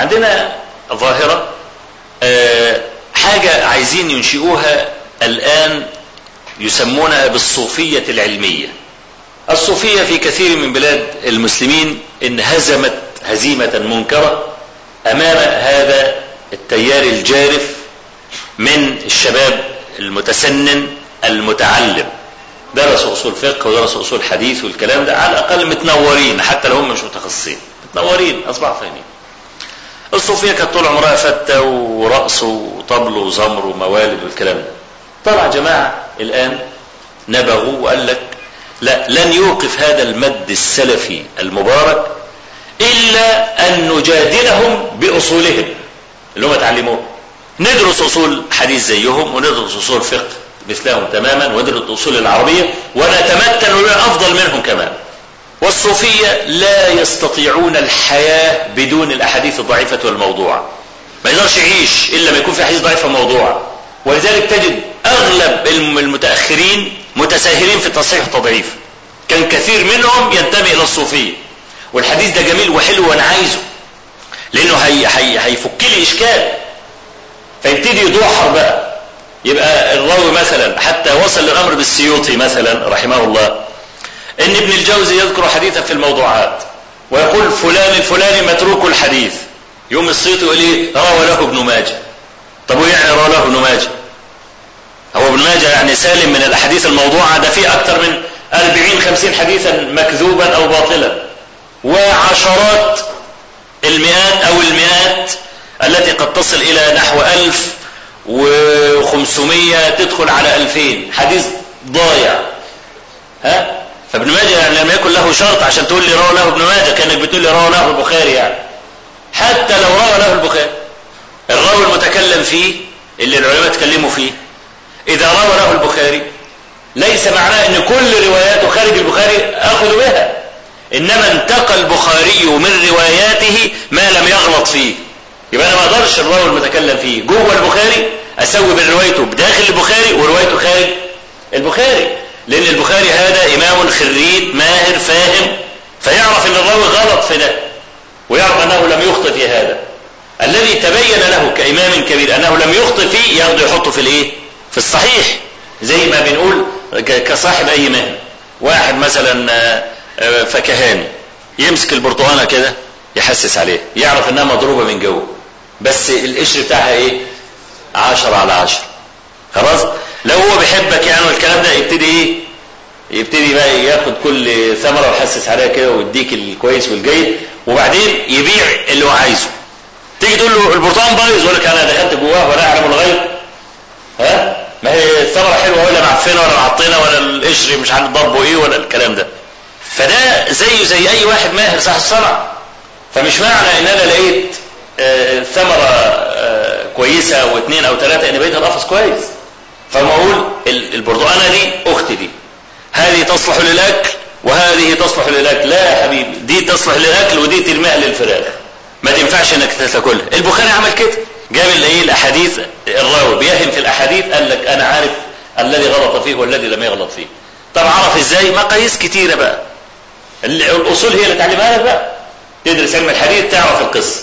عندنا ظاهرة آه، حاجة عايزين ينشئوها الآن يسمونها بالصوفية العلمية. الصوفية في كثير من بلاد المسلمين انهزمت هزيمة منكرة أمام هذا التيار الجارف من الشباب المتسنن المتعلم. درس أصول فقه ودرس أصول حديث والكلام ده على الأقل متنورين حتى لو هم مش متخصصين. متنورين اصبحوا فاهمين الصوفية كانت طول عمرها فتة ورقص وطبل وزمر وموالد والكلام ده. طلع جماعة الآن نبغوا وقال لك لا لن يوقف هذا المد السلفي المبارك إلا أن نجادلهم بأصولهم اللي هم اتعلموه. ندرس أصول حديث زيهم وندرس أصول فقه مثلهم تماما وندرس الاصول العربية ونتمتن ونبقى أفضل منهم كمان. والصوفية لا يستطيعون الحياة بدون الأحاديث الضعيفة والموضوعة. ما يقدرش يعيش إلا ما يكون في حديث ضعيفة موضوعه ولذلك تجد أغلب المتأخرين متساهلين في التصحيح والتضعيف. كان كثير منهم ينتمي إلى الصوفية. والحديث ده جميل وحلو وأنا عايزه. لأنه هي هي هيفك لي إشكال. فيبتدي يدوحر بقى. يبقى الراوي مثلا حتى وصل للأمر بالسيوطي مثلا رحمه الله. إن ابن الجوزي يذكر حديثا في الموضوعات ويقول فلان الفلاني متروك الحديث. يوم السيوطي يقول إيه روى له ابن ماجه. طب ويعني روى له ابن ماجه؟ هو ابن ماجه يعني سالم من الأحاديث الموضوعة ده فيه أكثر من 40 50 حديثا مكذوبا أو باطلا. وعشرات المئات أو المئات التي قد تصل إلى نحو ألف وخمسمية تدخل على ألفين. حديث ضايع ها فابن ماجه يعني لم يكن له شرط عشان تقول لي روى له ابن ماجه كأنك بتقول لي روى له البخاري يعني. حتى لو روى له البخاري. الراوي المتكلم فيه اللي العلماء اتكلموا فيه. إذا روى له البخاري ليس معناه إن كل رواياته خارج البخاري آخذ بها. إنما انتقى البخاري من رواياته ما لم يغلط فيه. يبقى أنا ما أقدرش الراوي المتكلم فيه. جوه البخاري أسوي بين روايته بداخل البخاري وروايته خارج البخاري. لأن البخاري هذا إمام خريج ماهر فاهم فيعرف إن الراوي غلط في ده ويعرف أنه لم يخطئ في هذا. الذي تبين له كإمام كبير أنه لم يخطئ فيه ياخده يحطه في الإيه؟ في الصحيح. زي ما بنقول كصاحب أي مهنة. واحد مثلا فكهاني يمسك البرتقانة كده يحسس عليه يعرف إنها مضروبة من جوه. بس القشر بتاعها إيه؟ عشرة على عشرة. خلاص؟ لو هو بيحبك يعني والكلام ده يبتدي إيه؟ يبتدي بقى ياخد كل ثمرة ويحسس عليها كده ويديك الكويس والجيد وبعدين يبيع اللي هو عايزه. تيجي تقول له البرتقال بايظ يقول لك أنا دخلت جواه ولا أعلم الغيب ها؟ ما هي الثمرة حلوة ولا معفنة ولا معطنة ولا القشر مش عارف ضربه إيه ولا الكلام ده. فده زيه زي أي واحد ماهر صاحب الصنعة. فمش معنى إن أنا لقيت آه ثمرة آه كويسة واثنين أو ثلاثة ان بقيت القفص كويس. فما أقول البرتقانة دي أختي دي. هذه تصلح للأكل وهذه تصلح للأكل. لا يا حبيبي دي تصلح للأكل ودي ترميها للفراخ. ما تنفعش إنك تاكلها. البخاري عمل كده. جاب الايه الأحاديث الراوي بيهم في الأحاديث قال لك أنا عارف الذي غلط فيه والذي لم يغلط فيه. طب عرف إزاي؟ مقاييس كتيرة بقى. الأصول هي اللي تعلمها لك بقى. تدرس علم الحديث تعرف القصة.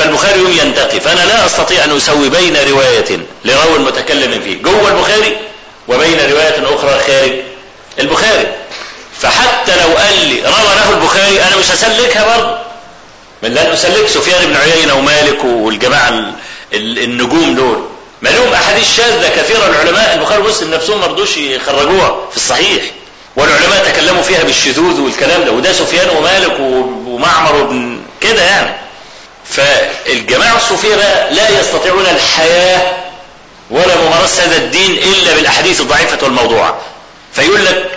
فالبخاري ينتقي فأنا لا أستطيع أن أسوي بين رواية لراوي متكلم فيه. جوه البخاري وبين رواية أخرى خارج البخاري. فحتى لو قال لي روى له البخاري أنا مش هسلكها برضه. من لن أسلك سفيان بن عيينة ومالك والجماعة النجوم دول. ما لهم أحاديث شاذة كثيرة. العلماء البخاري ومسلم نفسهم ما رضوش يخرجوها في الصحيح. والعلماء تكلموا فيها بالشذوذ والكلام ده. وده سفيان ومالك ومعمر وابن كده يعني. فالجماعة الصوفية بقى لا يستطيعون الحياة ولا ممارسة هذا الدين إلا بالأحاديث الضعيفة والموضوعة. فيقول لك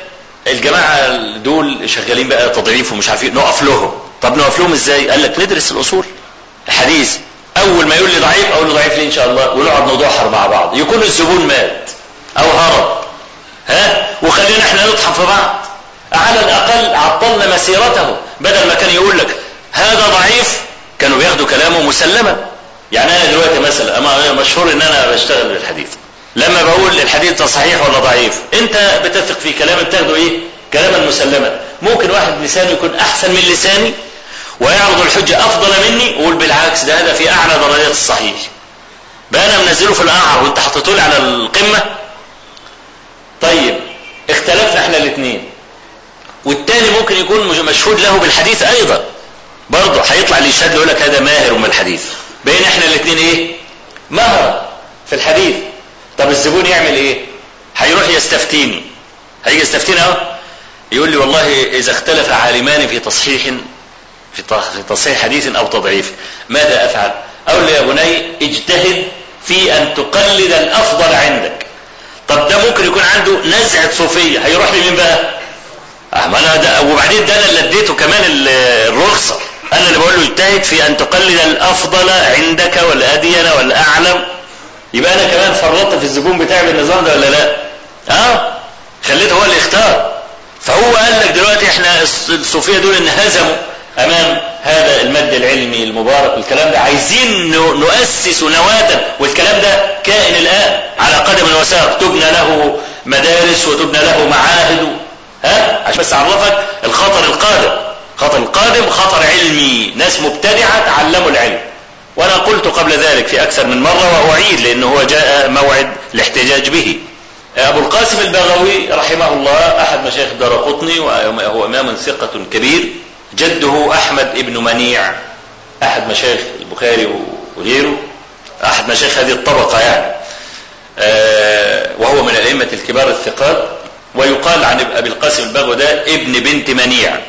الجماعة دول شغالين بقى تضعيف ومش عارفين نقف لهم. طب نقف لهم إزاي؟ قال لك ندرس الأصول الحديث. أول ما يقول لي ضعيف أقول له ضعيف ليه إن شاء الله؟ ونقعد ندحر مع بعض. يكون الزبون مات أو هرب. ها؟ وخلينا إحنا نطحن في بعض. على الأقل عطلنا مسيرته بدل ما كان يقول لك هذا ضعيف كانوا بياخدوا كلامه مسلما. يعني أنا دلوقتي مثلا مشهور إن أنا بشتغل بالحديث. لما بقول الحديث ده صحيح ولا ضعيف أنت بتثق في كلام بتاخده إيه؟ كلاما مسلما. ممكن واحد لسانه يكون أحسن من لساني ويعرض الحجة أفضل مني ويقول بالعكس ده درجات الصحيح. بقى أنا منزله في القعر وأنت حطيته لي على القمة. طيب اختلفنا إحنا الاثنين والتاني ممكن يكون مشهود له بالحديث أيضا. برضه هيطلع له يقول لك هذا ماهر من الحديث. بين إحنا الاثنين إيه؟ مهر في الحديث. طب الزبون يعمل إيه؟ هيروح يستفتيني. هيجي يستفتيني أهو. يقول لي والله إذا اختلف عالمان في تصحيح في تصحيح حديث أو تضعيف ماذا أفعل؟ أقول له يا بني اجتهد في أن تقلد الأفضل عندك. طب ده ممكن يكون عنده نزعة صوفية. هيروح لمين بقى؟ أه ما أنا ده وبعدين ده أنا اللي اديته كمان الرخصة. أنا اللي بقول له اجتهد في أن تقلد الأفضل عندك والأدين والأعلم. يبقى أنا كمان فرطت في الزبون بتاعي بالنظام ده ولا لا؟ آه خليته هو اللي يختار. فهو قال لك دلوقتي إحنا الصوفية دول انهزموا أمام هذا المد العلمي المبارك والكلام ده. عايزين نؤسس نواة. والكلام ده كائن الآن على قدم وساق تبنى له مدارس وتبنى له معاهد. ها؟ عشان بس أعرفك الخطر القادم. خطر القادم خطر علمي. ناس مبتدعة تعلموا العلم. وأنا قلت قبل ذلك في أكثر من مرة وأعيد لأنه هو جاء موعد الاحتجاج به. أبو القاسم البغوي رحمه الله أحد مشايخ دار قطني وهو إمام ثقة كبير جده أحمد ابن منيع أحد مشايخ البخاري وغيره أحد مشايخ هذه الطبقة يعني. وهو من الأئمة الكبار الثقات. ويقال عن أبي القاسم البغوي ده ابن بنت منيع.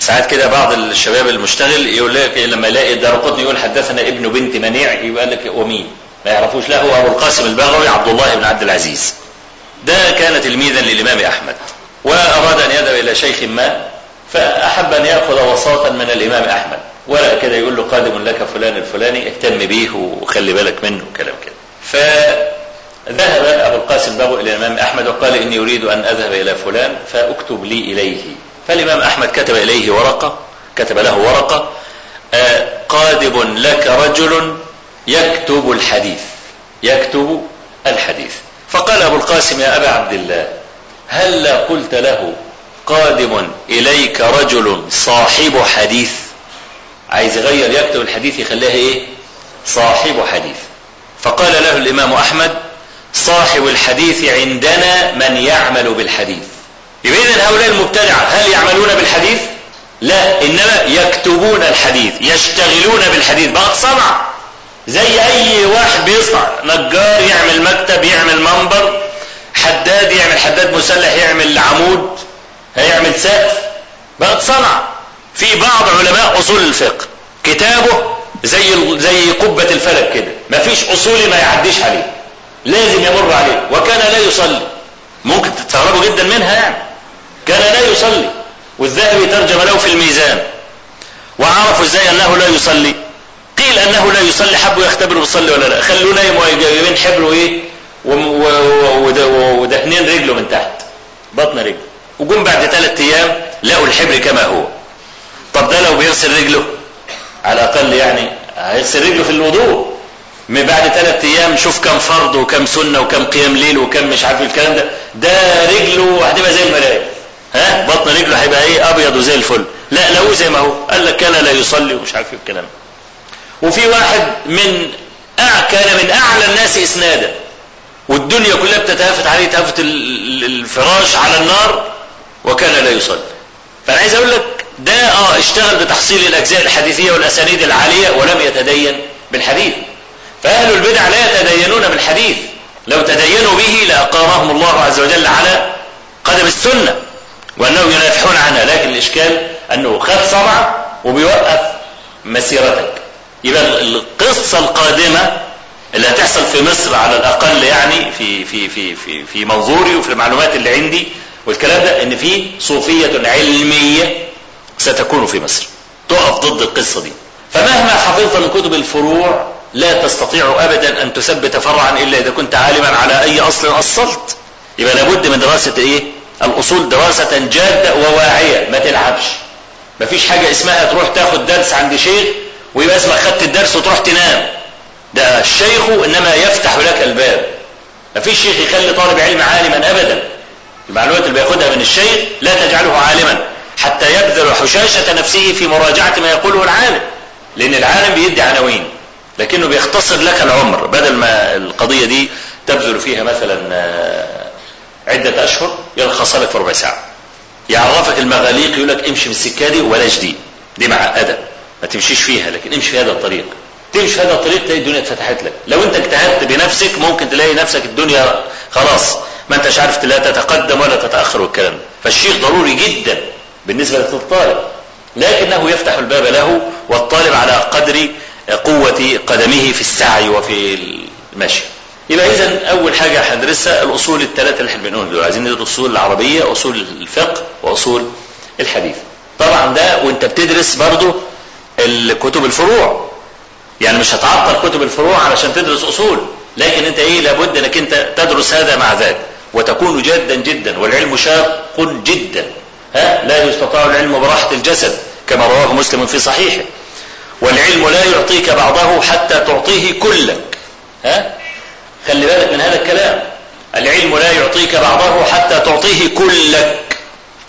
ساعات كده بعض الشباب المشتغل يقول لك لما يلاقي الدار قطني يقول حدثنا ابن بنت منيع يبقى لك ومين ما يعرفوش لا هو أبو القاسم البغوي عبد الله بن عبد العزيز. ده كان تلميذا للإمام أحمد وأراد أن يذهب إلى شيخ ما فأحب أن يأخذ وساطا من الإمام أحمد ورقه كده يقول له قادم لك فلان الفلاني اهتم بيه وخلي بالك منه وكلام كده. فذهب أبو القاسم البغوي إلى الإمام أحمد وقال إني أريد أن أذهب إلى فلان فأكتب لي إليه. فالإمام أحمد كتب إليه ورقة كتب له ورقة آه قادم لك رجل يكتب الحديث يكتب الحديث. فقال أبو القاسم يا أبا عبد الله هل قلت له قادم إليك رجل صاحب حديث؟ عايز يغير يكتب الحديث يخليها إيه؟ صاحب حديث. فقال له الإمام أحمد صاحب الحديث عندنا من يعمل بالحديث. يبقى اذا هؤلاء المبتدعة هل يعملون بالحديث؟ لا إنما يكتبون الحديث يشتغلون بالحديث. بقى صنعه زي أي واحد بيصنع. نجار يعمل مكتب يعمل منبر. حداد يعمل حداد مسلح يعمل عمود هيعمل سقف. بقت صنعه في بعض علماء أصول الفقه. كتابه زي زي قبة الفلك كده. مفيش اصولي ما يعديش عليه. لازم يمر عليه. وكان لا يصلي. ممكن تستغربوا جدا منها يعني. كان لا يصلي والذهبي ترجم له في الميزان وعرفوا إزاي أنه لا يصلي. قيل أنه لا يصلي حبوا يختبروا بيصلي ولا لا. خلوه نايم وجايبين حبر وايه ودهنين رجله من تحت بطن رجله. وجم بعد ثلاث أيام لقوا الحبر كما هو. طب ده لو بيغسل رجله على الأقل يعني هيغسل رجله في الوضوء. من بعد ثلاث أيام شوف كم فرض وكم سنة وكم قيام ليل وكم مش عارف الكلام ده. ده رجله هتبقى زي الملاك ها؟ بطن رجله هيبقى إيه؟ أبيض وزي الفل. لا لو زي ما هو. قال لك كان لا يصلي ومش عارف الكلام وفي واحد من كان من أعلى الناس إسنادا. والدنيا كلها بتتهافت عليه تهافت الفراش على النار وكان لا يصلي. فأنا عايز أقول لك ده آه اشتغل بتحصيل الأجزاء الحديثية والأسانيد العالية ولم يتدين بالحديث. فأهل البدع لا يتدينون بالحديث. لو تدينوا به لأقامهم الله عز وجل على قدم السنة. وأنهم ينافحون عنها لكن الإشكال أنه خد صنعه وبيوقف مسيرتك. يبقى القصة القادمة اللي هتحصل في مصر على الأقل يعني في في في في في منظوري وفي المعلومات اللي عندي والكلام ده إن في صوفية علمية ستكون في مصر تقف ضد القصة دي. فمهما حفظت من كتب الفروع لا تستطيع ابدا أن تثبت فرعا إلا إذا كنت عالما على أي أصل أصلت. يبقى لابد من دراسة إيه؟ الأصول دراسة جادة وواعية ما تلعبش. مفيش حاجة اسمها تروح تاخد درس عند شيخ ويبقى اسمك خدت الدرس وتروح تنام. ده الشيخ إنما يفتح لك الباب. مفيش شيخ يخلي طالب علم عالما ابدا. المعلومات اللي بياخدها من الشيخ لا تجعله عالما. حتى يبذل حشاشة نفسه في مراجعة ما يقوله العالم. لأن العالم بيدي عناوين. لكنه بيختصر لك العمر. بدل ما القضية دي تبذل فيها مثلا آه، عدة أشهر لك في ربع ساعة. يعرفك المغاليق يقول لك امشي بالسكة دي وبلاش دي دي معقدة ما تمشيش فيها لكن امشي في هذا الطريق. تمشي في هذا الطريق تلاقي الدنيا اتفتحت لك. لو انت اجتهدت بنفسك ممكن تلاقي نفسك الدنيا خلاص ما انتش عارف لا تتقدم ولا تتأخر والكلام ده. فالشيخ ضروري جدا بالنسبة للطالب. لكنه يفتح الباب له والطالب على قدر قوة قدمه في السعي وفي المشي. يبقى اذا أول حاجة هندرسها الأصول الثلاثة اللي إحنا بنقول دول. عايزين ندرس أصول العربية أصول الفقه وأصول الحديث. طبعا ده وأنت بتدرس برضه الكتب الفروع. يعني مش هتعطل كتب الفروع علشان تدرس أصول. لكن أنت إيه لابد إنك أنت تدرس هذا مع ذاك. وتكون جادا جدا والعلم شاق جدا. ها؟ لا يستطاع العلم براحة الجسد كما رواه مسلم في صحيحه. والعلم لا يعطيك بعضه حتى تعطيه كلك. ها؟ خلي بالك من هذا الكلام. العلم لا يعطيك بعضه حتى تعطيه كلك.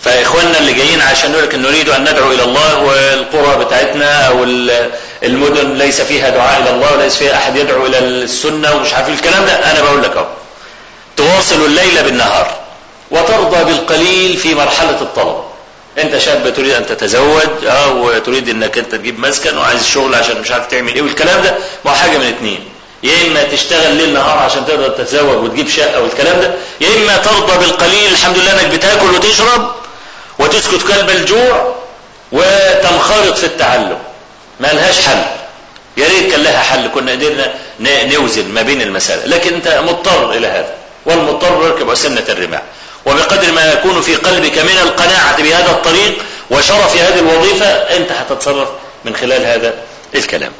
فإخواننا اللي جايين عشان نقول لك نريد أن ندعو إلى الله والقرى بتاعتنا أو المدن ليس فيها دعاء إلى الله وليس فيها أحد يدعو إلى السنة ومش عارف الكلام ده. أنا بقول لك أهو. تواصل الليل بالنهار وترضى بالقليل في مرحلة الطلب. أنت شاب تريد أن تتزوج آه وتريد إنك أنت تجيب مسكن وعايز شغل عشان مش عارف تعمل إيه والكلام ده. ما هو حاجة من اتنين. يا إما تشتغل ليل نهار عشان تقدر تتزوج وتجيب شقة والكلام ده يا إما ترضى بالقليل الحمد لله إنك بتاكل وتشرب وتسكت كلب الجوع وتنخرط في التعلم. ما لهاش حل. يا ريت كان لها حل كنا قدرنا نوزن ما بين المسألة. لكن أنت مضطر إلى هذا والمضطر يركب سنة الرماح. وبقدر ما يكون في قلبك من القناعة بهذا الطريق وشرف هذه الوظيفة أنت هتتصرف من خلال هذا الكلام.